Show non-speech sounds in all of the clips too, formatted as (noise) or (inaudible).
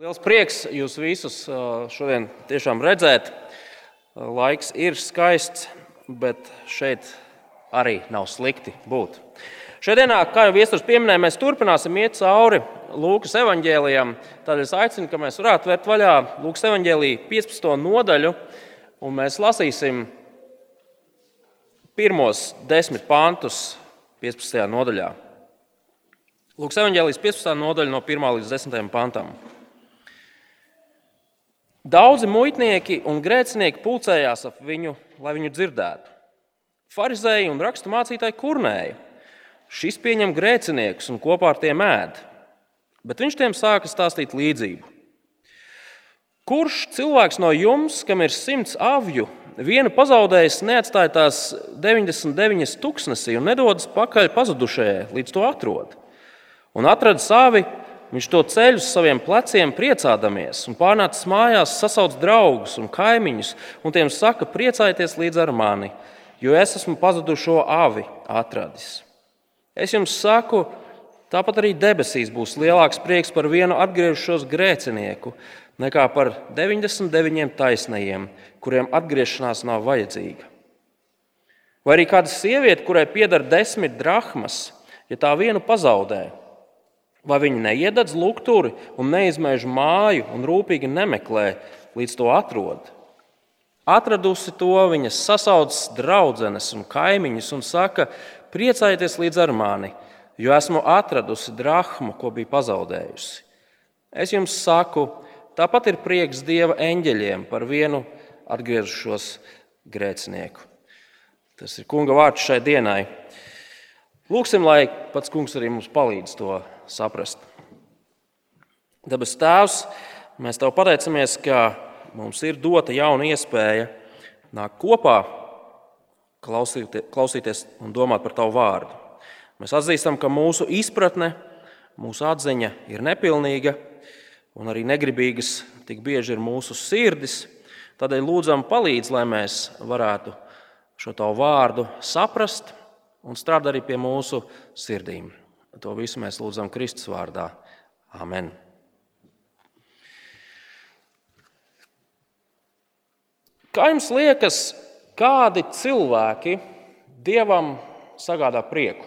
Liels prieks jūs visus šodien tiešām redzēt. Laiks ir skaists, bet šeit arī nav slikti būt. Šodienā, kā jau Viestures pieminēja, mēs turpināsim iet cauri Lūkas evanģēlijam. Tādēļ es aicinu, ka mēs varētu vērt vaļā Lūkas evanģēlīja 15. nodaļu, un mēs lasīsim pirmos desmit pantus 15. nodaļā. Lūkas evanģēlijas 15. nodaļa no 1 līdz 10. pantam. Daudzi muitnieki un grēcinieki pulcējās ap viņu, lai viņu dzirdētu. Pharizēji un rakstu mācītāji kurnēja. Šis pieņem grēciniekus un kopā ar tiem ēd. Bet viņš tiem sāka stāstīt līdzību. Kurš cilvēks no jums, kam ir simts avju, vienu pazaudējis, neatstāja tās 99 tūkstnesī un nedodas pakaļ pazudušajai, līdz to atrod? Un atrada savi Viņš to ceļ uz saviem pleciem, priecādamies, un pārnācis mājās, sasauc draugus un kaimiņus, un tiem saka, priecājieties līdz ar mani, jo es esmu pazudušo avi atradis. Es jums saku, tāpat arī debesīs būs lielāks prieks par vienu atgriežušos grēcinieku nekā par 99 taisnajiem, kuriem atgriešanās nav vajadzīga. Vai arī kāda sieviete, kurai pieder desmit drachmas, ja tā vienu pazaudē, Vai viņi neiededz lukturi un neizmēž māju un rūpīgi nemeklē, līdz to atrod? Atradusi to, viņa sasauc draugus un kaimiņus un saka, priecājieties līdz ar mani, jo esmu atradusi drachmu, ko bija pazaudējusi. Es jums saku, tāpat ir prieks Dieva eņģeļiem par vienu atgriezušos grēcinieku. Tas ir kunga vārds šai dienai. Lūksim, lai pats kungs arī mums palīdz to saprast. Dabas Tēvs, mēs Tev pateicamies, ka mums ir dota jauna iespēja nākt kopā, klausīties un domāt par Tavu vārdu. Mēs atzīstam, ka mūsu izpratne, mūsu atziņa ir nepilnīga un arī negribīgas tik bieži ir mūsu sirdis. Tādēļ lūdzam, palīdz, lai mēs varētu šo Tavu vārdu saprast un strādāt arī pie mūsu sirdīm. To visu mēs lūdzam Kristus vārdā. Amen. Kā jums liekas, kādi cilvēki dievam sagādā prieku?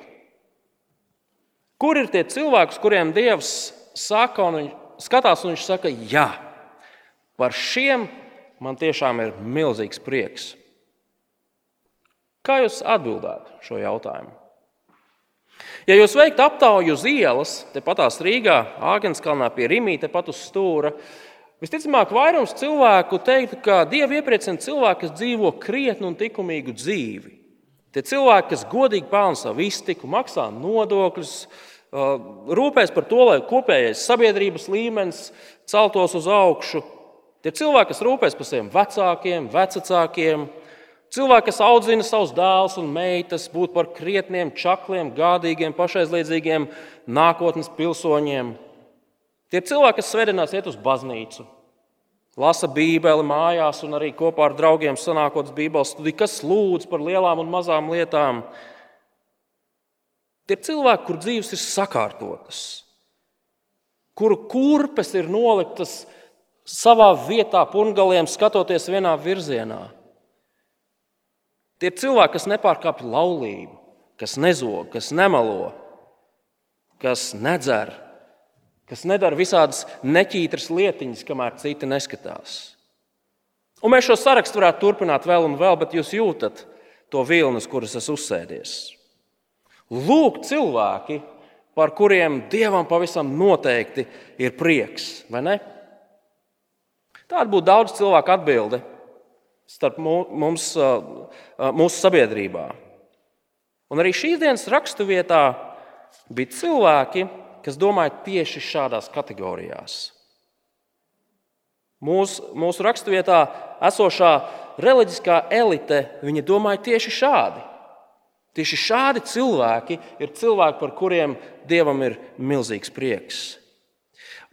Kur ir tie cilvēki, kuriem dievs saka, un viņš skatās, un viņš saka, jā, par šiem man tiešām ir milzīgs prieks? Kā jūs atbildētu šo jautājumu? Ja jūs veiktu aptauju uz ielas, tepatās Rīgā, Āgenskalnā pie Rīmī, tepat uz stūra, visticamāk, vairums cilvēku teiktu, ka Dievu iepriecina cilvēki, kas dzīvo krietnu un likumīgu dzīvi. Tie cilvēki, kas godīgi pelna savu iztiku, maksā nodokļus, rūpēs par to, lai kopējais sabiedrības līmenis celtos uz augšu. Tie cilvēki, kas rūpēs par saviem vecākiem, vecākiem, Cilvēki, kas audzina savus dēlus un meitas, būt par krietniem, čakliem, gādīgiem, pašaizliedzīgiem nākotnes pilsoņiem. Tie cilvēki, kas svētdienās iet uz baznīcu, lasa Bībeli mājās un arī kopā ar draugiem sanākot Bībeles studiju, kas lūdz par lielām un mazām lietām. Tie cilvēki, kur dzīves ir sakārtotas, kuru kurpes ir noliktas savā vietā, pungaliem, skatoties vienā virzienā. Tie ir cilvēki, kas nepārkāpj laulību, kas nezog, kas nemelo, kas nedzer, kas nedara visādas neķītras lietiņas, kamēr citi neskatās. Un mēs šo sarakstu varētu turpināt vēl un vēl, bet jūs jūtat to vilni, uz kuras esmu uzsēdies. Lūk, cilvēki, par kuriem dievam pavisam noteikti ir prieks, vai ne? Tāda būtu daudz cilvēku atbilde starp mums, mūsu sabiedrībā. Un arī šīs dienas raksturvietā bija cilvēki, kas domāja tieši šādās kategorijās. Mūsu, mūsu raksturvietā esošā reliģiskā elite domāja tieši šādi. Tieši šādi cilvēki ir cilvēki, par kuriem dievam ir milzīgs prieks.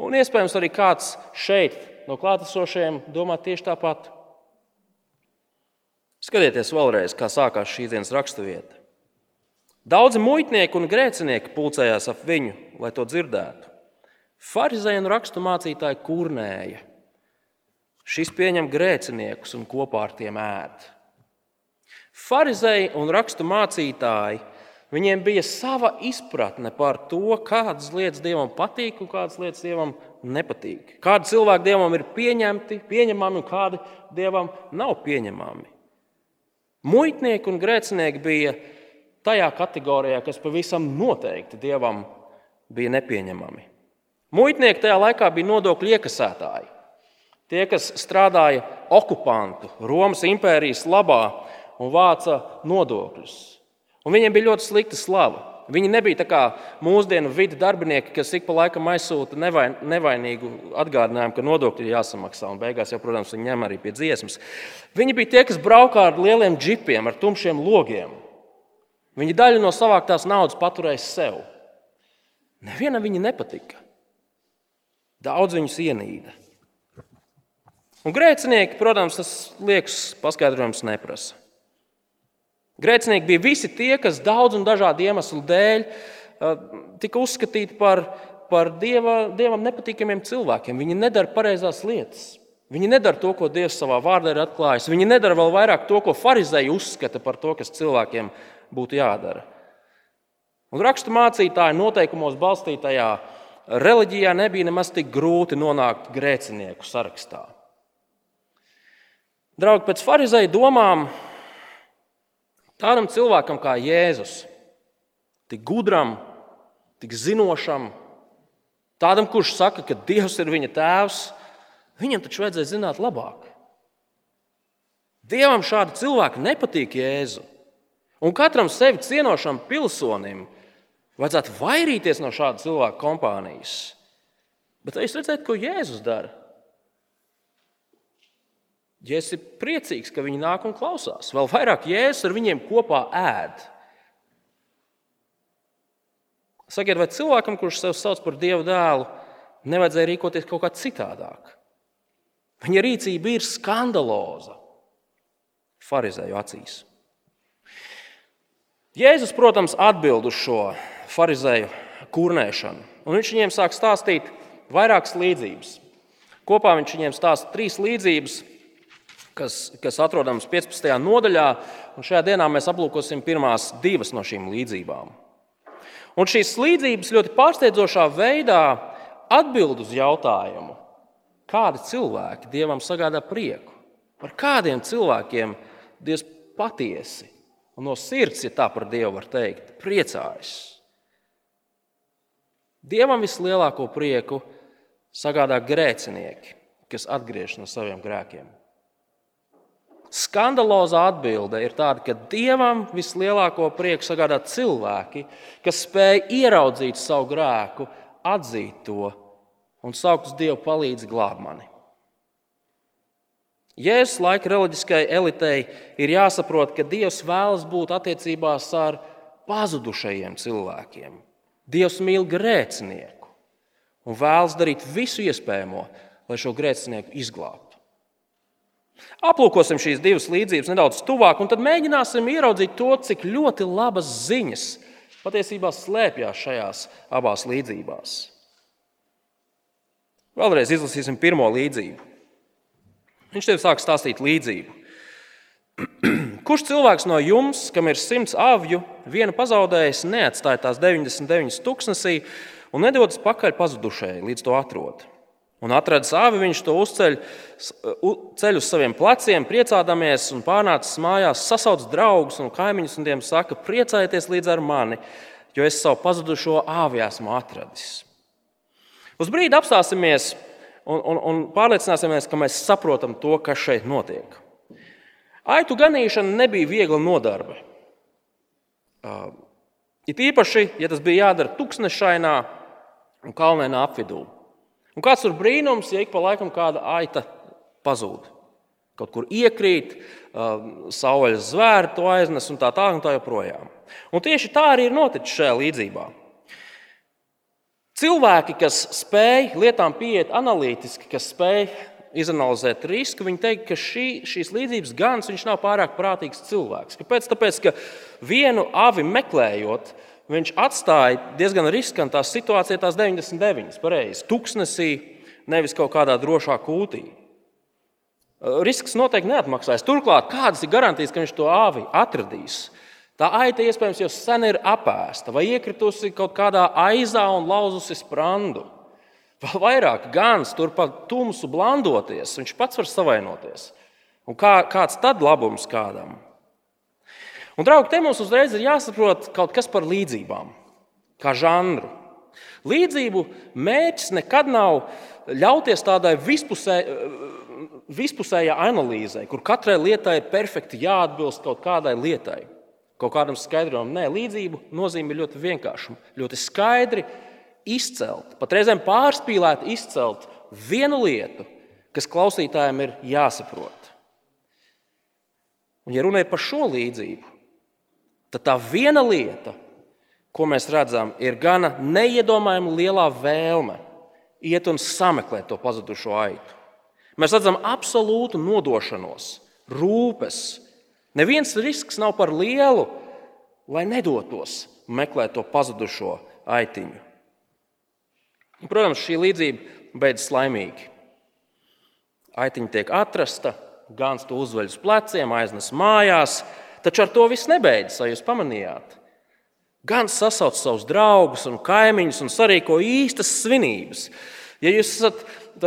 Un iespējams, arī kāds šeit no klātesošajiem domā tieši tāpat. Skatieties vēlreiz, kā sākās šīs dienas raksturvieta. Daudzi muitnieki un grēcinieki pulcējās ap viņu, lai to dzirdētu. Pharizēja un rakstu mācītāji kurnēja. Šis pieņem grēciniekus un kopā ar tiem ēd. Pharizēji un rakstu mācītāji Viņiem bija sava izpratne par to, kādas lietas dievam patīk un kādas lietas dievam nepatīk. Kādi cilvēki dievam ir pieņemti, pieņemami un kādi dievam nav pieņemami. Muitnieki un grēcinieki bija tajā kategorijā, kas pavisam noteikti dievam bija nepieņemami. Muitnieki tajā laikā bija nodokļu iekasētāji. Tie, kas strādāja okupantu Romas impērijas labā un vāca nodokļus. Un viņiem bija ļoti slikta slava. Viņi nebija tā kā mūsdienu vidu darbinieki, kas ik pa laikam aizsūta nevain, nevainīgu atgādinājumu, ka nodokļi ir jāsamaksā. Un beigās, jau, protams, viņi ņem arī pie dziesmas. Viņi bija tie, kas braukā ar lieliem džipiem, ar tumšiem logiem. Viņi daļu no savāktās naudas paturēja sev. Nevienam viņa nepatika. Daudz viņus ienīda. Un grēcinieki, protams, tas liekas paskaidrojums neprasa. Grēcinieki bija visi tie, kas daudz un dažādu iemeslu dēļ tika uzskatīti par, par dieva, dievam nepatīkamiem cilvēkiem. Viņi nedara pareizās lietas. Viņi nedara to, ko Dievs savā vārdā ir atklājis. Viņi nedara vēl vairāk to, ko farizēji uzskata par to, kas cilvēkiem būtu jādara. Un rakstu mācītāji noteikumos balstītajā reliģijā nebija nemaz tik grūti nonākt grēcinieku sarakstā. Draugi, pēc farizēju domām Tādam cilvēkam kā Jēzus, tik gudram, tik zinošam, tādam, kurš saka, ka Dievs ir viņa tēvs, viņam taču vajadzēja zināt labāk. Dievam šādi cilvēki nepatīk Jēzu. Un katram sevi cienošam pilsonim vajadzētu vairīties no šāda cilvēka kompānijas. Bet es redzēju, ko Jēzus dara. Jēzus ir priecīgs, ka viņi nāk un klausās. Vēl vairāk Jēzus ar viņiem kopā ēd. Sakiet, vai cilvēkam, kurš sev sauc par Dieva dēlu, nevajadzēja rīkoties kaut kā citādāk? Viņa rīcība ir skandaloza farizēju acīs. Jēzus, protams, atbild uz šo farizēju kurnēšanu, un viņš viņiem sāk stāstīt vairākas līdzības. Kopā viņš viņiem stāsta trīs līdzības, kas, kas atrodams 15. nodaļā. Šajā dienā mēs aplūkosim pirmās divas no šīm līdzībām. Un šīs līdzības ļoti pārsteidzošā veidā atbild uz jautājumu, kādi cilvēki dievam sagādā prieku. Par kādiem cilvēkiem Dievs patiesi un no sirds, ja tā par Dievu var teikt, priecājas. Dievam vislielāko prieku sagādā grēcinieki, kas atgriežas no saviem grēkiem. Skandalozā atbilde ir tāda, ka dievam vislielāko prieku sagādā cilvēki, kas spēj ieraudzīt savu grēku, atzīt to un saukt uz Dievu palīdzi glābt mani. Jēzus laika reliģiskajai elitei ir jāsaprot, ka Dievs vēlas būt attiecībās ar pazudušajiem cilvēkiem. Dievs mīl grēcinieku un vēlas darīt visu iespējamo, lai šo grēcinieku izglābtu. Aplūkosim šīs divas līdzības nedaudz tuvāk, un tad mēģināsim ieraudzīt to, cik ļoti labas ziņas patiesībā slēpjas šajās abās līdzībās. Vēlreiz izlasīsim pirmo līdzību. Viņš tev sāk stāstīt līdzību. (clears throat) Kurš cilvēks no jums, kam ir simts avju, viena pazaudējis, neatstāja tās 99 tūkstnesī un nedodas pakaļ pazudušajai, līdz to atrod? Un atradis āvi, viņš to uzceļ ceļ uz saviem pleciem, priecādamies, un pārnācis mājās, sasauc draugus un kaimiņus, un tiem saka, priecājieties līdz ar mani, jo es savu pazudušo āvi esmu atradis. Uz brīdi apstāsimies un, un, un pārliecināsimies, ka mēs saprotam to, kas šeit notiek. Aitu ganīšana nebija viegla nodarbe. It īpaši, ja tas bija jādara tuksnešainā un kalnēnā apvidū. Un kāds tur brīnums, ja ik pa laikam kāda aita pazūd. Kaut kur iekrīt, saules zvēri to aiznes un tā tālāk, un tā joprojām. Un tieši tā arī ir noticis šajā līdzībā. Cilvēki, kas spēj lietām pieiet analītiski, kas spēj izanalizēt risku, viņi teikt, ka šī, šīs līdzības gans nav pārāk prātīgs cilvēks. Kāpēc? Tāpēc, ka vienu avi meklējot, viņš atstāja diezgan riskantā situācijā tās 99, pareizi, tuksnesī, nevis kaut kādā drošā kūtī. Risks noteikti neatmaksājas. Turklāt, kādas ir garantijas, ka viņš to āvi atradīs? Tā aita iespējams jau sen ir apēsta vai iekritusi kaut kādā aizā un lauzusi sprandu. Vēl vairāk, gans turpat tumsu blandoties, viņš pats var savainoties. Un kā, kāds tad labums kādam? Un, draugi, te mums uzreiz ir jāsaprot kaut kas par līdzībām, kā žanru. Līdzību mērķis nekad nav ļauties tādai vispusē, vispusējai analīzei, kur katrai lietai ir perfekti jāatbilst kaut kādai lietai, kaut kādam skaidrojumam. Nē, līdzību nozīme ir ļoti vienkārša, ļoti skaidri izcelt, pat reizēm pārspīlēt, izcelt vienu lietu, kas klausītājiem ir jāsaprot. Un, ja runājam par šo līdzību, tad tā viena lieta, ko mēs redzam, ir gana neiedomājama lielā vēlme iet un sameklēt to pazudušo aitu. Mēs redzam absolūtu nodošanos, rūpes. Neviens risks nav par lielu, lai nedotos meklēt to pazudušo aitiņu. Protams, šī līdzība beidzas laimīgi. Aitiņa tiek atrasta, Gans to uzveļ uz pleciem, aiznes mājās, taču ar to viss nebeidzas, vai jūs pamanījāt? Gans sasauc savus draugus un kaimiņus un sarīko īstas svinības. Ja jūs esat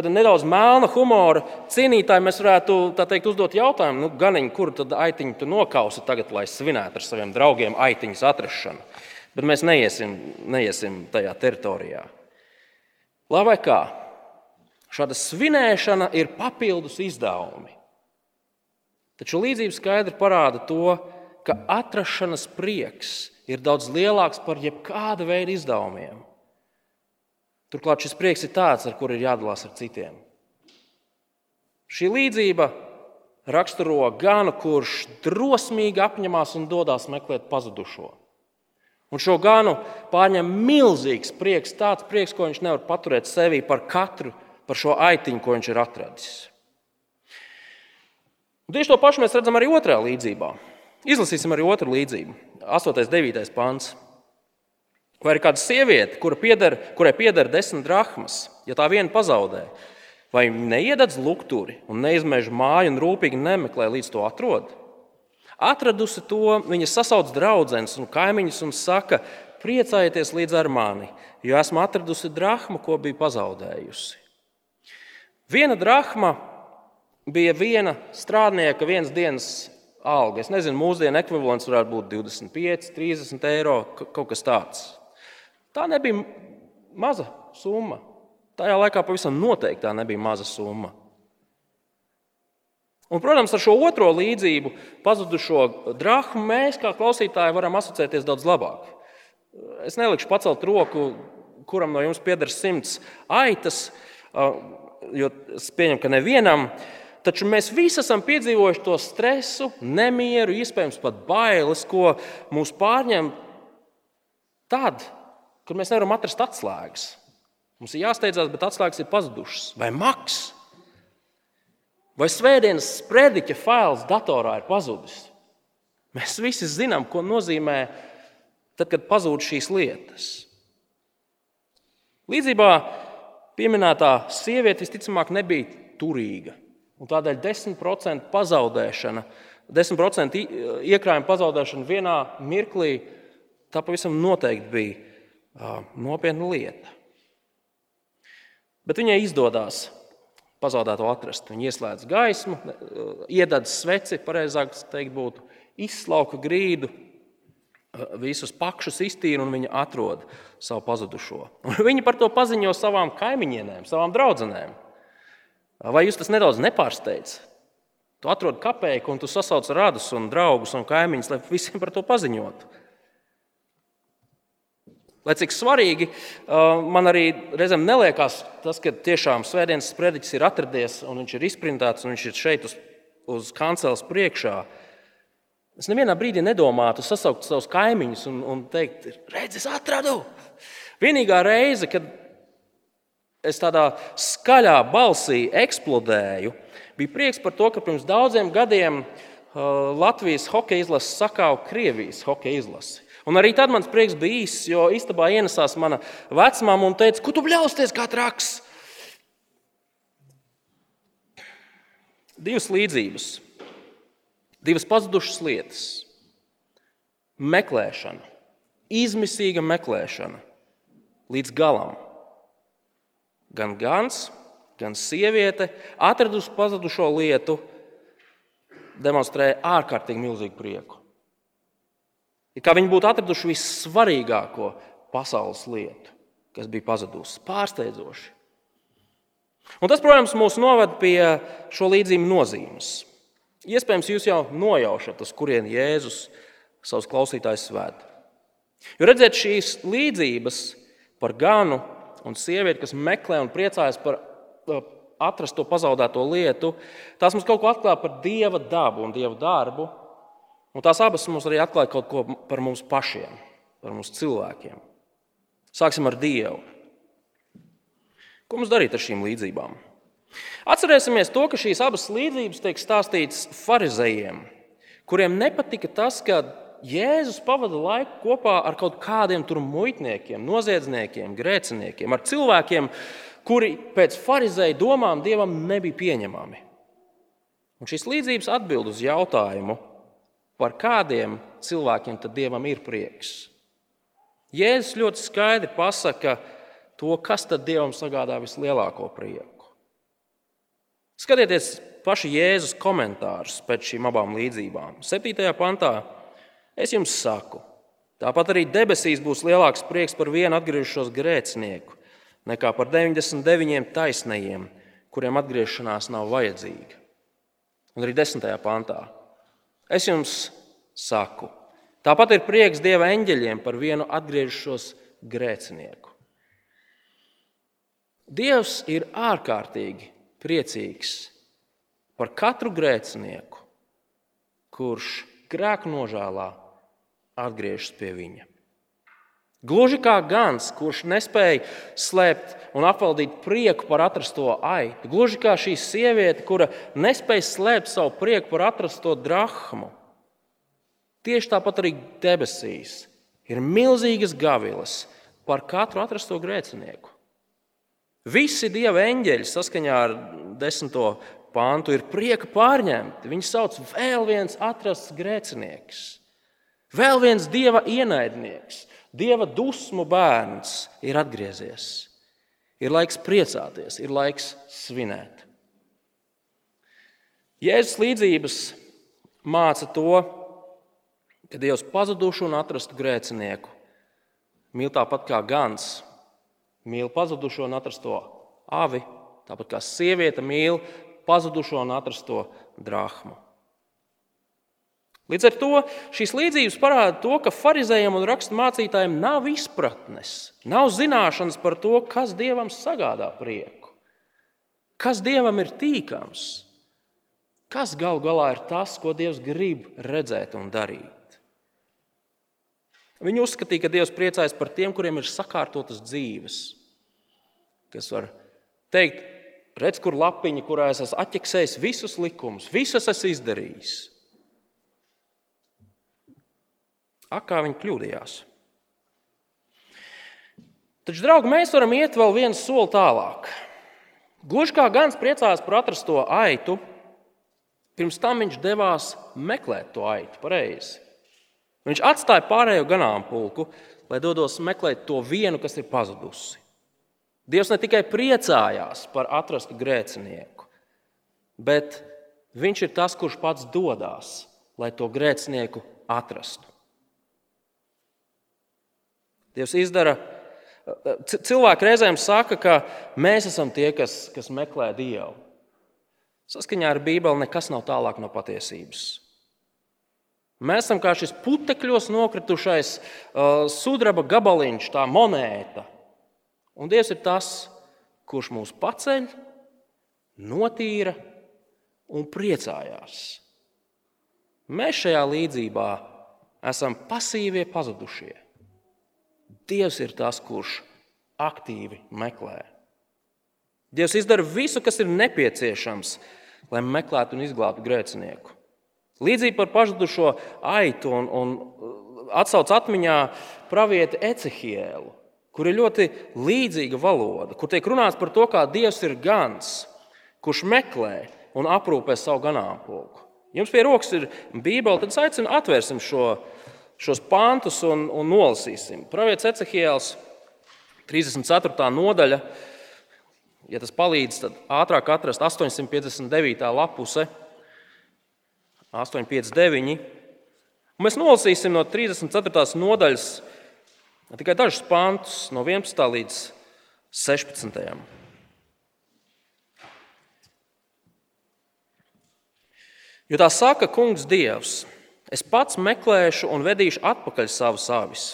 nedaudz melna humora cienītāji, mēs varētu teikt, uzdot jautājumu, nu, ganiņ, kur tad aitiņu tu nokausi tagad, lai svinētu ar saviem draugiem aitiņas atrašanu. Bet mēs neiesim, neiesim tajā teritorijā. Lai kā, šāda svinēšana ir papildus izdevumi. Taču līdzība skaidri parāda to, ka atrašanās prieks ir daudz lielāks par jebkāda veida izdevumiem. Turklāt šis prieks ir tāds, ar kuru ir jādalās ar citiem. Šī līdzība raksturo ganu, kurš drosmīgi apņemās un dodas meklēt pazudušo. Un šo ganu pārņem milzīgs prieks, tāds prieks, ko viņš nevar paturēt sevī par katru, par šo aitiņu, ko viņš ir atradis. Un tieši to pašu mēs redzam arī otrā līdzībā. Izlasīsim arī otru līdzību, 8. un 9. pāns. Vai ir kāda sieviete, kura pieder, kurai pieder desmit drachmas, ja tā viena pazaudē, vai neiededz lukturi un neizmež māju un rūpīgi nemeklē, līdz to atrod? Atradusi to, viņa sasauc draugus un kaimiņus un saka, priecājieties līdz ar mani, jo esmu atradusi drachmu, ko biju pazaudējusi. Viena drachma bija viena strādnieka vienas dienas alga. Es nezinu, mūsdienu ekvivalents varētu būt 25, 30 eiro, kaut kas tāds. Tā nebija maza summa. Tajā laikā pavisam noteikti tā nebija maza summa. Un, protams, ar šo otro līdzību, pazudušo drachmu, mēs kā klausītāji varam asociēties daudz labāk. Es nelikšu pacelt roku, kuram no jums pieder simts aitas, jo es pieņemu, ka nevienam. Taču mēs visi esam piedzīvojuši to stresu, nemieru, iespējams, pat bailes, ko mūs pārņem tad, kad mēs nevaram atrast atslēgas. Mums ir jāsteidzās, bet atslēgas ir pazudušas. Vai maks, vai svētdienas sprediķa fails datorā ir pazudis. Mēs visi zinām, ko nozīmē tad, kad pazūd šīs lietas. Līdzībā pieminētā sieviete visticamāk nebija turīga. Un tādēļ 10% pazaudēšana, 10% iekrājuma pazaudēšana vienā mirklī, tā pavisam noteikti bija nopietna lieta. Bet viņai izdodas pazaudēto atrast. Viņa ieslēdz gaismu, iededz sveci, pareizāk teikt, būtu izslauka grīdu, visus pakšus iztīra un viņa atrod savu pazudušo. Un (laughs) viņa par to paziņo savām kaimiņienēm, savām draudzenēm. Vai jūs tas nedaudz nepārsteidz? Tu atrodi kapeiku un tu sasauc radus un draugus un kaimiņus, lai visiem par to paziņotu. Lai cik svarīgi man arī reizēm neliekas tas, ka tiešām svētdienas sprediķis ir atradies un viņš ir izprintēts un viņš ir šeit uz, uz kanceles priekšā. Es nevienā brīdī nedomātu sasaukt savus kaimiņus un, un teikt, redz, es atradu. Vienīgā reize, kad es tādā skaļā balsī eksplodēju, bija prieks par to, ka pirms daudziem gadiem uh, Latvijas hokeja izlase sakāva Krievijas hokeja izlasi. Un arī tad mans prieks bija īss, jo istabā ienesās mana vecmāma un teica, ko tu bļausties kā traks. Divas līdzības, divas pazudušas lietas - meklēšana, izmisīga meklēšana līdz galam. Gan Gans, gan sieviete atradusi pazudušo lietu, demonstrēja ārkārtīgi milzīgu prieku. Kā viņi būtu atraduši vissvarīgāko pasaules lietu, kas bija pazudusi. Pārsteidzoši. Un tas, protams, mūs noved pie šo līdzību nozīmes. Iespējams, jūs jau nojaušat, uz kurien Jēzus savus klausītājus ved. Jo redzēt šīs līdzības par ganu un sievieti, kas meklē un priecājas par atrast to pazaudēto lietu, tās mums kaut ko atklāja par dieva dabu un dieva darbu. Un tās abas mums arī atklāja kaut ko par mums pašiem, par mums cilvēkiem. Sāksim ar Dievu. Ko mums darīt ar šīm līdzībām? Atcerēsimies to, ka šīs abas līdzības tiek stāstītas farizējiem, kuriem nepatika tas, ka Jēzus pavada laiku kopā ar kaut kādiem tur muitniekiem, noziedzniekiem, grēciniekiem, ar cilvēkiem, kuri pēc farizēja domām dievam nebija pieņemami. Un šīs līdzības atbild uz jautājumu, par kādiem cilvēkiem tad dievam ir prieks. Jēzus ļoti skaidri pasaka to, kas tad dievam sagādā vislielāko prieku. Skatieties paši Jēzus komentārus pēc šīm abām līdzībām. 7. pantā es jums saku, tāpat arī debesīs būs lielāks prieks par vienu atgriežos grēcinieku nekā par 99 taisnajiem, kuriem atgriešanās nav vajadzīga. Un arī 10. pantā. Es jums saku, tāpat ir prieks Dieva eņģeļiem par vienu atgriežos grēcinieku. Dievs ir ārkārtīgi priecīgs par katru grēcinieku, kurš grēku nožēlā atgriežas pie viņa. Gluži kā gans, kurš nespēja slēpt un apvaldīt prieku par atrasto aitu. Gluži kā šī sieviete, kura nespēja slēpt savu prieku par atrasto drachmu. Tieši tāpat arī debesīs ir milzīgas gavilas par katru atrasto grēcinieku. Visi dieva eņģeļi saskaņā ar desmito pāntu ir prieka pārņemti. Viņi sauc vēl viens atrasts grēcinieks, vēl viens dieva ienaidnieks Dieva dusmu bērns ir atgriezies. Ir laiks priecāties, ir laiks svinēt. Jēzus līdzības māca to, ka Dievs pazudušu un atrastu grēcinieku mīl tāpat kā gans, mīl pazudušo un atrasto avi, tāpat kā sieviete mīl pazudušo un atrasto drachmu. Līdz ar to šīs līdzības parāda to, ka farizējiem un raksturmācītājiem nav izpratnes, nav zināšanas par to, kas dievam sagādā prieku, kas dievam ir tīkams, kas gal galā ir tas, ko dievs grib redzēt un darīt. Viņi uzskatīja, ka dievs priecājas par tiem, kuriem ir sakārtotas dzīves, kas var teikt, redz, kur lapiņa, kurā es esmu atķeksējis visus likumus, visus esmu izdarījis. Ak, kā viņi kļūdījās. Taču, draugi, mēs varam iet vēl vienu soli tālāk. Gluži kā Gans priecājās par atrasto aitu, pirms tam viņš devās meklēt to aitu pareizi. Viņš atstāja pārējo ganāmpulku, lai dodos meklēt to vienu, kas ir pazudusi. Dievs ne tikai priecājās par atrastu grēcinieku, bet viņš ir tas, kurš pats dodas, lai to grēcinieku atrastu. Dievs izdara. Cilvēki reizēm saka, ka mēs esam tie, kas, kas meklē Dievu. Saskaņā ar Bībeli nekas nav tālāk no patiesības. Mēs esam kā šis putekļos nokritušais uh, sudraba gabaliņš, tā monēta. Un Dievs ir tas, kurš mūs paceļ, notīra un priecājās. Mēs šajā līdzībā esam pasīvie pazudušie. Dievs ir tas, kurš aktīvi meklē. Dievs izdara visu, kas ir nepieciešams, lai meklētu un izglābtu grēcinieku. Līdzīgi par pazudušo aitu un, un atsauc atmiņā pravieti Ecehielu, kur ir ļoti līdzīga valoda, kur tiek runāts par to, kā Dievs ir gans, kurš meklē un aprūpē savu ganāmpulku. Jums pie rokas ir Bībele, tad aicinu atvērsim šo, šos pantus un, un nolasīsim. Pravietis Ecehiels, 34. nodaļa, ja tas palīdz, tad ātrāk atrast 859. lapuse, 859. Un mēs nolasīsim no 34. nodaļas tikai dažus pantus, no 11. līdz 16. Jo tā saka Kungs Dievs, es pats meklēšu un vedīšu atpakaļ savu savis.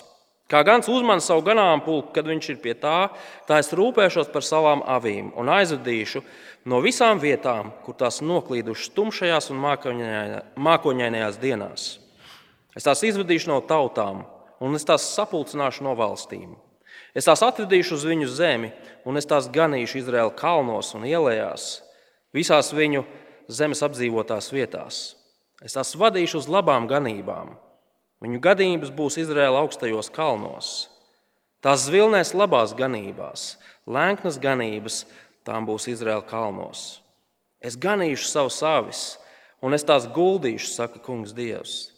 Kā gans uzman savu ganāmpulku, kad viņš ir pie tā, tā es rūpēšos par savām avīm un aizvedīšu no visām vietām, kur tās noklīdušas tumšajās un mākoņainajās dienās. Es tās izvedīšu no tautām, un es tās sapulcināšu no valstīm. Es tās atvedīšu uz viņu zemi, un es tās ganīšu Izraēla kalnos un ielās, visās viņu zemes apdzīvotās vietās. Es tās vadīšu uz labām ganībām. Viņu gadījums būs Izraēla augstajos kalnos. Tās zvilnēs labās ganībās, lēknas ganības tām būs Izraēla kalnos. Es ganīšu savu savis, un es tās guldīšu, saka Kungs Dievs.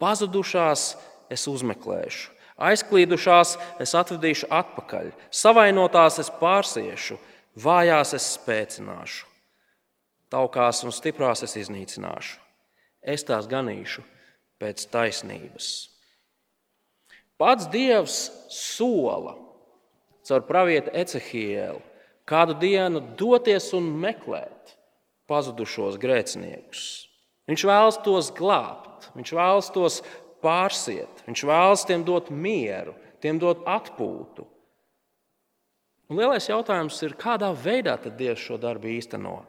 Pazudušās es uzmeklēšu, aizklīdušās es atvedīšu atpakaļ, savainotās es pārsiešu, vājās es spēcināšu taukās un stiprās es iznīcināšu. Es tās ganīšu pēc taisnības. Pats Dievs sola caur pravieti Ecehielu kādu dienu doties un meklēt pazudušos grēciniekus. Viņš vēlas tos glābt, viņš vēlas tos pārsiet, viņš vēlas tiem dot mieru, tiem dot atpūtu. Un lielais jautājums ir, kādā veidā Dievs šo darbu īstenot?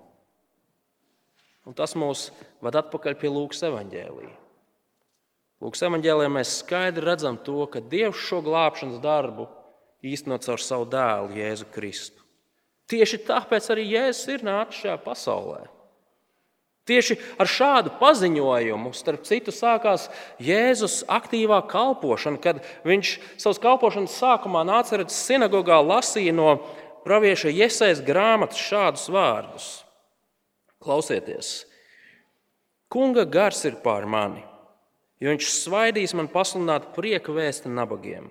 Un tas mūs ved atpakaļ pie Lūkas evaņģēlīja. Lūkas evaņģēlijā mēs skaidri redzam to, ka Dievs šo glābšanas darbu īstenot caur savu dēlu, Jēzu Kristu. Tieši tāpēc arī Jēzus ir nācis šajā pasaulē. Tieši ar šādu paziņojumu, starp citu, sākās Jēzus aktīvā kalpošana, kad viņš savas kalpošanas sākumā nāca redzēt, sinagogā lasīja no pravieša Iesaijas grāmatas šādus vārdus. Klausieties, Kunga gars ir pār mani, jo viņš svaidīs man pasludināt prieka vēstu nabagiem.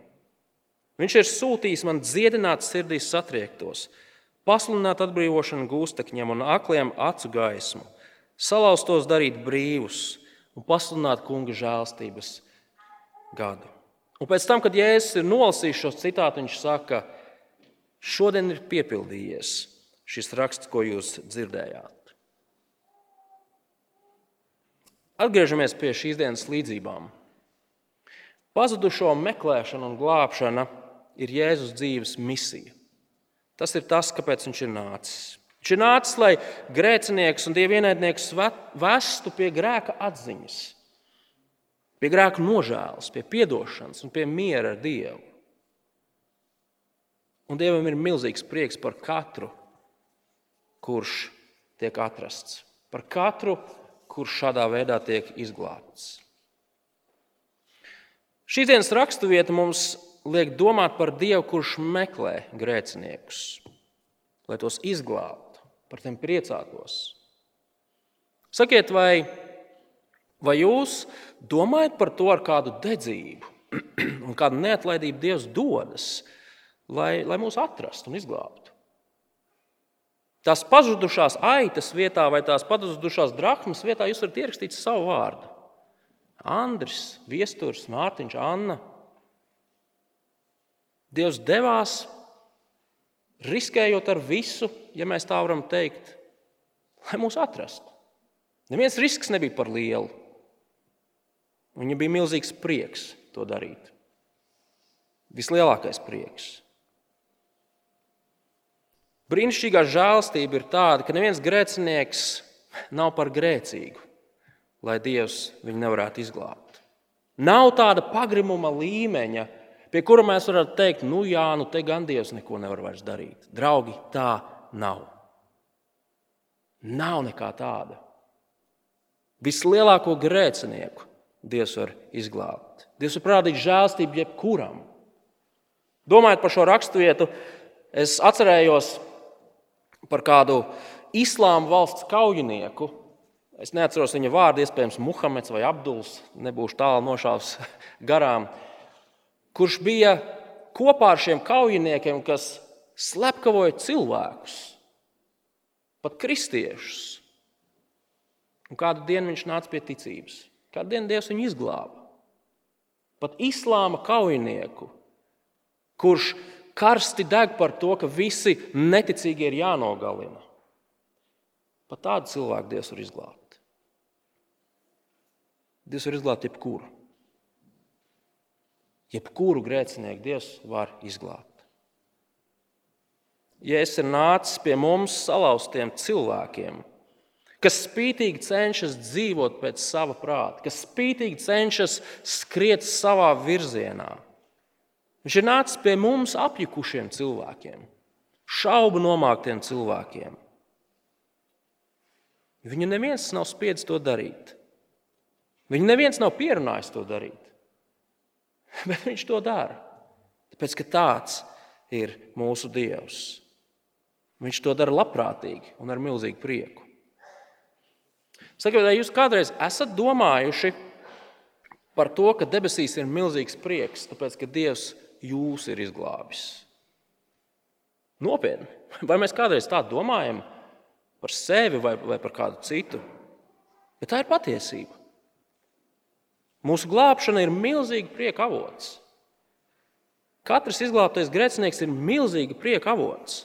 Viņš ir sūtījis man dziedināt sirdīs satriektos, pasludināt atbrīvošanu gūstekņiem un akliem acu gaismu, salauztos darīt brīvus un pasludināt kunga žēlstības gadu. Un pēc tam, kad Jēzus ir nolasījis šo citātu, viņš saka, šodien ir piepildījies šis raksts, ko jūs dzirdējāt. Atgriežamies pie šīs dienas līdzībām. Pazudušo meklēšana un glābšana ir Jēzus dzīves misija. Tas ir tas, kāpēc viņš ir nācis. Viņš ir nācis, lai grēcinieks un dievienaidnieks vestu pie grēka atziņas, pie grēka nožēlas, pie atdošanas un pie miera ar Dievu. Un Dievam ir milzīgs prieks par katru, kurš tiek atrasts, par katru, kurš šādā veidā tiek izglābts. Šīs dienas raksturvieta mums liek domāt par Dievu, kurš meklē grēciniekus, lai tos izglābtu, par tiem priecātos. Sakiet, vai, vai jūs domājat par to ar kādu dedzību (clears throat) un kādu neatlaidību Dievs dodas, lai, lai mūs atrastu un izglābtu? Tās pazudušās aitas vietā vai tās pazudušās drachmas vietā jūs varat ierakstīt savu vārdu. Andris, Viestures, Mārtiņš, Anna. Dievs devās, riskējot ar visu, ja mēs tā varam teikt, lai mūs atrastu. Neviens risks nebija par lielu. Viņam bija milzīgs prieks to darīt. Vislielākais prieks. Brīnišķīgā žēlstība ir tāda, ka neviens grēcinieks nav par grēcīgu, lai Dievs viņu nevarētu izglābt. Nav tāda pagrimuma līmeņa, pie kura mēs varētu teikt, nu jā, nu te gan Dievs neko nevar vairs darīt. Draugi, tā nav. Nav nekā tāda. Vislielāko grēcinieku Dievs var izglābt. Dievs var parādīt žēlstību jebkuram. Domājot par šo raksturvietu, es atcerējos par kādu islāma valsts kaujinieku. Es neatceros viņa vārdu, iespējams, Muhameds vai Abduls, nebūšu tālu nošāvis (laughs) garām, kurš bija kopā ar šiem kaujiniekiem, kas slepkavoja cilvēkus, pat kristiešus. Un kādu dienu viņš nāca pie ticības. Kādu dienu Dievs viņu izglāba. Pat islāma kaujinieku, kurš karsti deg par to, ka visi neticīgi ir jānogalina. Pat tādu cilvēku Dievs var izglābt. Dievs var izglābt jebkuru. Jebkuru grēcinieku Dievs var izglābt. Ja es esmu nācis pie mums salauztiem cilvēkiem, kas spītīgi cenšas dzīvot pēc sava prāta, kas spītīgi cenšas skriet savā virzienā, Viņš ir nācis pie mums apjukušiem cilvēkiem, šaubu nomāktiem cilvēkiem. Viņu neviens nav spiedzis to darīt. Viņu neviens nav pierunājis to darīt. (laughs) Bet viņš to dara. Tāpēc, ka tāds ir mūsu Dievs. Viņš to dara labprātīgi un ar milzīgu prieku. Sakiet, vai jūs kādreiz esat domājuši par to, ka debesīs ir milzīgs prieks, tāpēc ka Dievs jūs ir izglābis. Nopietni. Vai mēs kādreiz tā domājam par sevi vai, vai par kādu citu? Bet tā ir patiesība. Mūsu glābšana ir milzīga prieka avots. Katrs izglābtais grēcinieks ir milzīga prieka avots.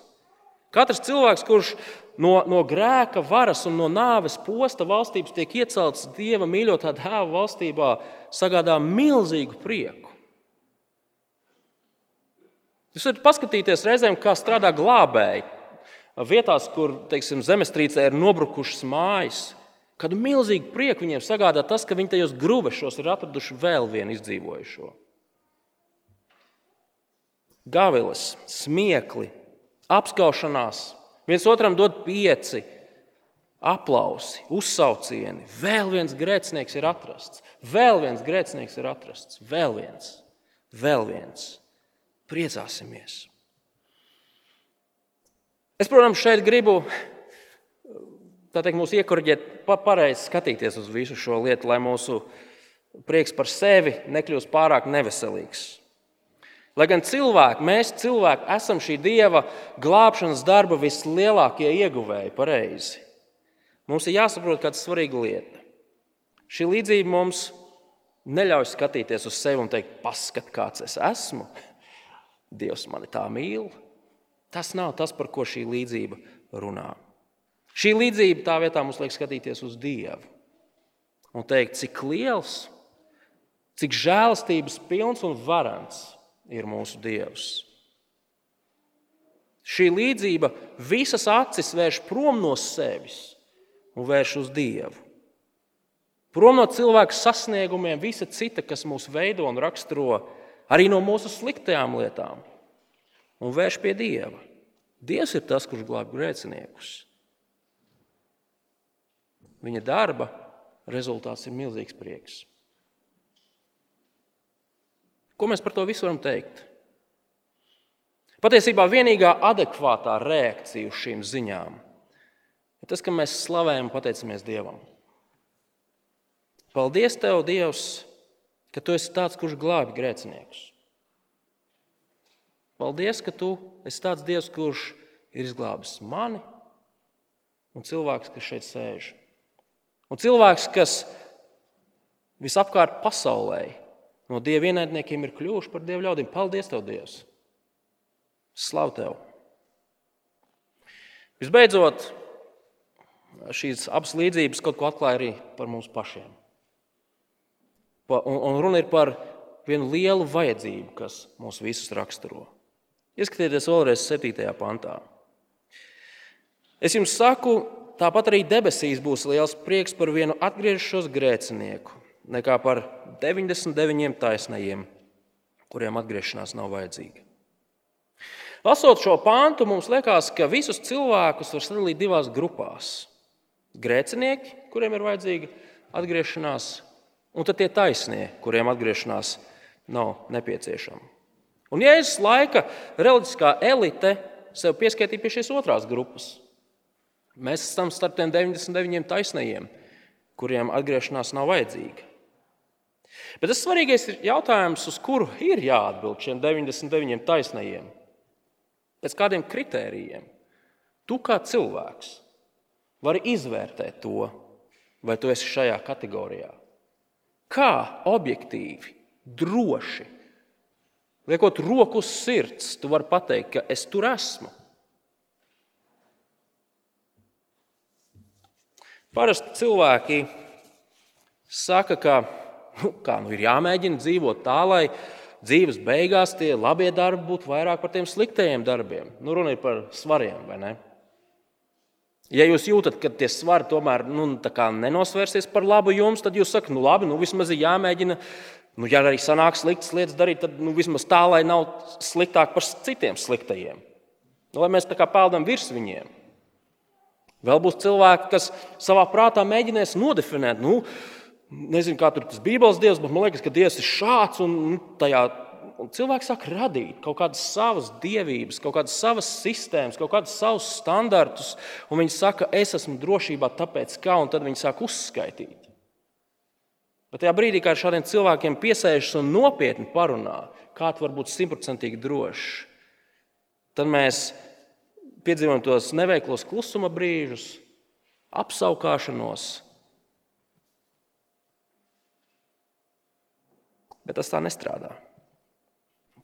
Katrs cilvēks, kurš no, no grēka varas un no nāves posta valstības tiek iecelts Dieva mīļotā dēla valstībā, sagādā milzīgu prieku. Jūs varat paskatīties reizēm, kā strādā glābēji. Vietās, kur teiksim, zemestrīcē ir nobrukušas mājas, kādu milzīgu prieku viņiem sagādā tas, ka viņi tajos grūvešos ir atraduši vēl vienu izdzīvojušo. Gavilas, smiekli, apskaušanās, viens otram dod pieci, aplausi, uzsaucieni. Vēl viens grēcinieks ir atrasts, vēl viens grēcinieks ir atrasts, vēl viens, vēl viens priecāsimies. Es, protams, šeit gribu teikt, mūs iekurģēt, pareizi skatīties uz visu šo lietu, lai mūsu prieks par sevi nekļūst pārāk neveselīgs. Lai gan cilvēki, mēs cilvēki esam šī dieva glābšanas darba vislielākie ieguvēji, pareizi. Mums ir jāsaprot kāda svarīga lieta. Šī līdzība mums neļauj skatīties uz sevi un teikt, paskat, kāds es esmu. Dievs mani tā mīl. Tas nav tas, par ko šī līdzība runā. Šī līdzība tā vietā mums liek skatīties uz Dievu un teikt, cik liels, cik žēlastības pilns un varants ir mūsu Dievs. Šī līdzība visas acis vērš prom no sevis un vērš uz Dievu. Prom no cilvēka sasniegumiem, visa cita, kas mūs veido un raksturo, arī no mūsu sliktajām lietām un vērš pie Dieva. Dievs ir tas, kurš glābj grēciniekus. Viņa darba rezultāts ir milzīgs prieks. Ko mēs par to visu varam teikt? Patiesībā vienīgā adekvātā reakcija uz šīm ziņām ir tas, ka mēs slavējam un pateicamies Dievam. Paldies, Tev, Dievs, ka tu esi tāds, kurš glābi grēciniekus. Paldies, ka tu esi tāds Dievs, kurš ir izglābis mani un cilvēks, kas šeit sēž. Un cilvēks, kas visapkārt pasaulē no dieva ienaidniekiem ir kļuvuši par dievu ļaudīm. Paldies, Tev, Dievs! Slavu Tev! Visbeidzot, šīs abas līdzības kaut ko atklāja arī par mums pašiem. Un, un runa ir par vienu lielu vajadzību, kas mūs visus raksturo. Ieskatieties vēlreiz 7. pantā. Es jums saku, tāpat arī debesīs būs liels prieks par vienu atgriežos grēcinieku, nekā par 99 taisnajiem, kuriem atgriešanās nav vajadzīga. Lasot šo pāntu, mums liekas, ka visus cilvēkus var sadalīt divās grupās. Grēcinieki, kuriem ir vajadzīga atgriešanās, un tad tie taisnie, kuriem atgriešanās nav nepieciešama. Un Jēzus laika reliģiskā elite sev pieskaitīja pie šīs otrās grupas. Mēs esam starp tiem 99 taisnajiem, kuriem atgriešanās nav vajadzīga. Bet tas svarīgais ir jautājums, uz kuru ir jāatbild šiem 99 taisnajiem. Pēc kādiem kritērijiem? Tu kā cilvēks vari izvērtēt to, vai tu esi šajā kategorijā. Kā objektīvi, droši, liekot roku uz sirds, tu vari pateikt, ka es tur esmu. Parasti cilvēki saka, ka nu, kā, nu, ir jāmēģina dzīvot tā, lai dzīves beigās tie labie darbi būtu vairāk par tiem sliktajiem darbiem. Nu, runa ir par svariem, vai ne? Ja jūs jūtat, ka tie svari tomēr nu, nenosvērsies par labu jums, tad jūs sakat, nu labi, nu vismaz ir jāmēģina. Nu, ja arī sanāk sliktas lietas darīt, tad nu, vismaz tā, lai nav sliktāk par citiem sliktajiem. Nu, lai mēs tā kā peldam virs viņiem. Vēl būs cilvēki, kas savā prātā mēģinās nodefinēt, nu, nezinu, kā tur tas Bībeles dievs, bet man liekas, ka dievs ir šāds un nu, tajā Un cilvēks sāk radīt kaut kādas savas dievības, kaut kādas savas sistēmas, kaut kādus savus standartus. Viņi saka, es esmu drošībā, tāpēc kā, un tad viņi sāk uzskaitīt. Bet tajā brīdī, kad šādiem cilvēkiem piesēžas un nopietni parunā, kā tu vari būt simtprocentīgi drošs, tad mēs piedzīvojam tos neveiklos klusuma brīžus, apskaukšanos. Bet tas tā nestrādā.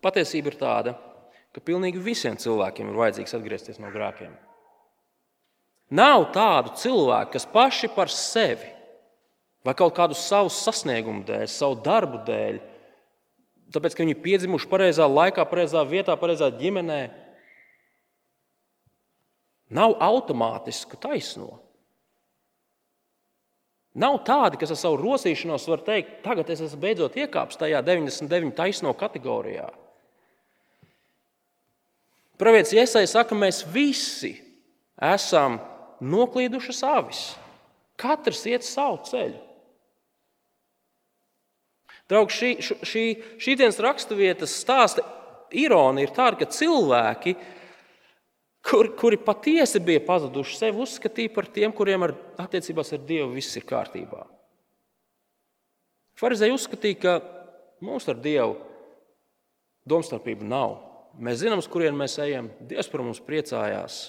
Patiesība ir tāda, ka pilnīgi visiem cilvēkiem ir vajadzīgs atgriezties no grēkiem. Nav tādu cilvēku, kas paši par sevi vai kaut kādu savu sasniegumu dēļ, savu darbu dēļ, tāpēc, ka viņi ir piedzimuši pareizā laikā, pareizā vietā, pareizā ģimenē, nav automātisku taisno. Nav tādi, kas ar savu rosīšanos var teikt, tagad es esmu beidzot iekāpis tajā 99 taisno kategorijā. Pravietis Iesai saka, mēs visi esam noklīdušas avis. Katrs iet savu ceļu. Draugi, šī, šī, šī dienas raksturvietas stāsta ironija ir tāda, ka cilvēki, kur, kuri patiesi bija pazuduši, sevi uzskatīja par tiem, kuriem ar attiecībās ar Dievu viss ir kārtībā. Pharizēji uzskatīja, ka mums ar Dievu domstarpība nav. Mēs zinām, uz kurien mēs ejam. Dievs par mums priecājās.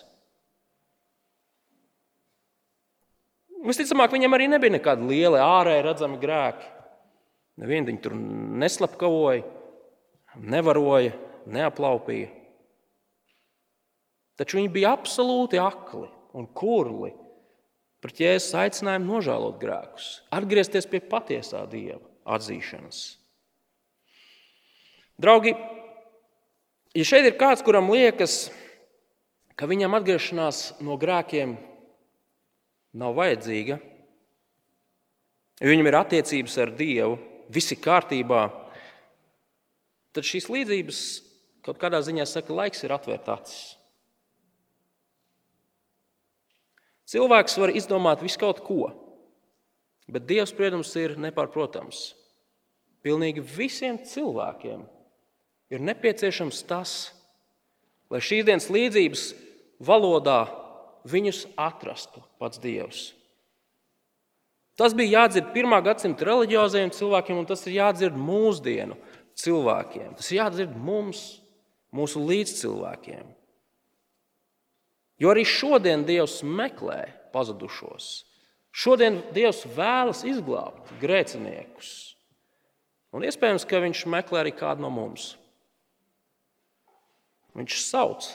Visticamāk, viņam arī nebija nekādi lieli ārēji redzami grēki. Nevienu viņu tur neslapkavoja, nevaroja, neaplaupīja. Taču viņi bija absolūti akli un kurli pret jēzus aicinājumu nožēlot grēkus, atgriezties pie patiesā dieva atzīšanas. Draugi, Ja šeit ir kāds, kuram liekas, ka viņam atgriešanās no grēkiem nav vajadzīga, jo viņam ir attiecības ar Dievu, viss ir kārtībā, tad šīs līdzības kaut kādā ziņā saka, ka laiks ir atvērt acis. Cilvēks var izdomāt visu kaut ko, bet Dievs, protams, ir nepārprotams. Pilnīgi visiem cilvēkiem ir nepieciešams tas, lai šīs dienas līdzības valodā viņus atrastu pats Dievs. Tas bija jādzird pirmā gadsimta reliģiozajiem cilvēkiem, un tas ir jādzird mūsdienu cilvēkiem. Tas ir jādzird mums, mūsu līdzcilvēkiem. Jo arī šodien Dievs meklē pazudušos. Šodien Dievs vēlas izglābt grēciniekus. Un iespējams, ka Viņš meklē arī kādu no mums. Viņš sauc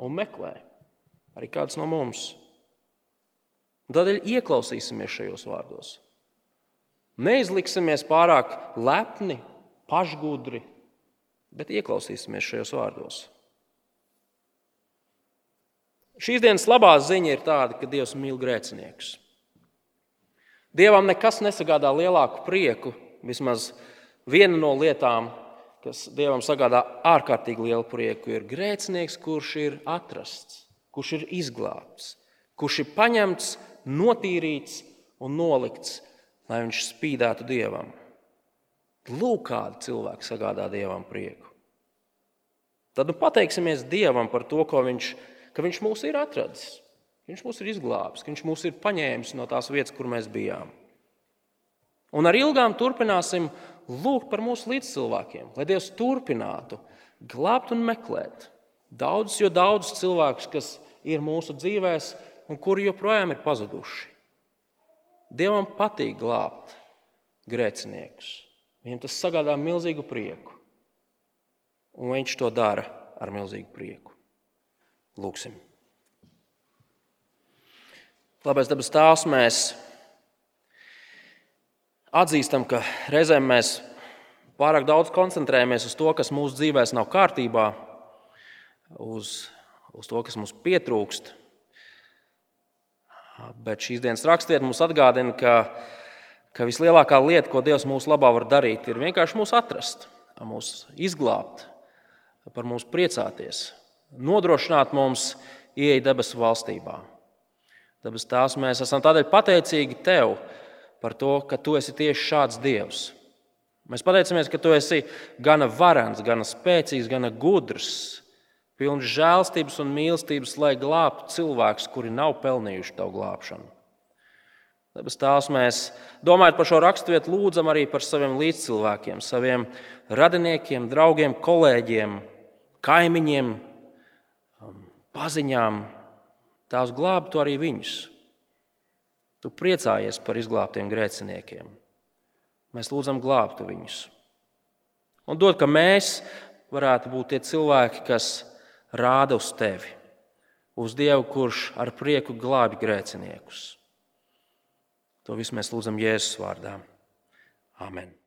un meklē arī kāds no mums. Tādēļ ieklausīsimies šajos vārdos. Neizliksimies pārāk lepni, pašgudri, bet ieklausīsimies šajos vārdos. Šīs dienas labā ziņa ir tāda, ka Dievs mīl grēciniekus. Dievam nekas nesagādā lielāku prieku, vismaz viena no lietām, kas Dievam sagādā ārkārtīgi lielu prieku, ir grēcinieks, kurš ir atrasts, kurš ir izglābts, kurš ir paņemts, notīrīts un nolikts lai viņš spīdētu dievam. Lūk, kāda cilvēka sagādā dievam prieku. Tad nu, pateiksimies Dievam par to, viņš, ka Viņš mūs ir atradzis. Viņš mūs ir izglābis, ka Viņš mūs ir paņēmis no tās vietas, kur mēs bijām. Un ar ilgām turpināsim lūgt par mūsu līdzcilvēkiem, lai Dievs turpinātu glābt un meklēt daudzus, jo daudzus cilvēkus, kas ir mūsu dzīvēm un kuri joprojām ir pazuduši. Dievam patīk glābt grēciniekus. Viņam tas sagādā milzīgu prieku. Un viņš to dara ar milzīgu prieku. Lūksim! Labais dabas tēvs, mēs atzīstam, ka reizēm mēs pārāk daudz koncentrējamies uz to, kas mūsu dzīvēm nav kārtībā, uz, uz to, kas mums pietrūkst. Bet šīs dienas rakstiet mums atgādina, ka, ka vislielākā lieta, ko Dievs mūsu labā var darīt, ir vienkārši mūs atrast, mūs izglābt, par mums priecāties, nodrošināt mums ieeja debesu valstībā. Dabas tās mēs esam tādēļ pateicīgi Tev par to, ka Tu esi tieši šāds Dievs. Mēs pateicamies, ka Tu esi gana varants, gana spēcīgs, gana gudrs, pilns žēlstības un mīlestības, lai glābtu cilvēkus, kuri nav pelnījuši Tavu glābšanu. Dabas tās mēs, domājot par šo raksturvietu, lūdzam arī par saviem līdzcilvēkiem, saviem radiniekiem, draugiem, kolēģiem, kaimiņiem, um, paziņām, Tās glābtu arī viņus. Tu priecājies par izglābtiem grēciniekiem. Mēs lūdzam, glābtu viņus. Un dod, ka mēs varētu būt tie cilvēki, kas rāda uz tevi, uz Dievu, kurš ar prieku glābi grēciniekus. To visu mēs lūdzam Jēzus vārdā. Amen.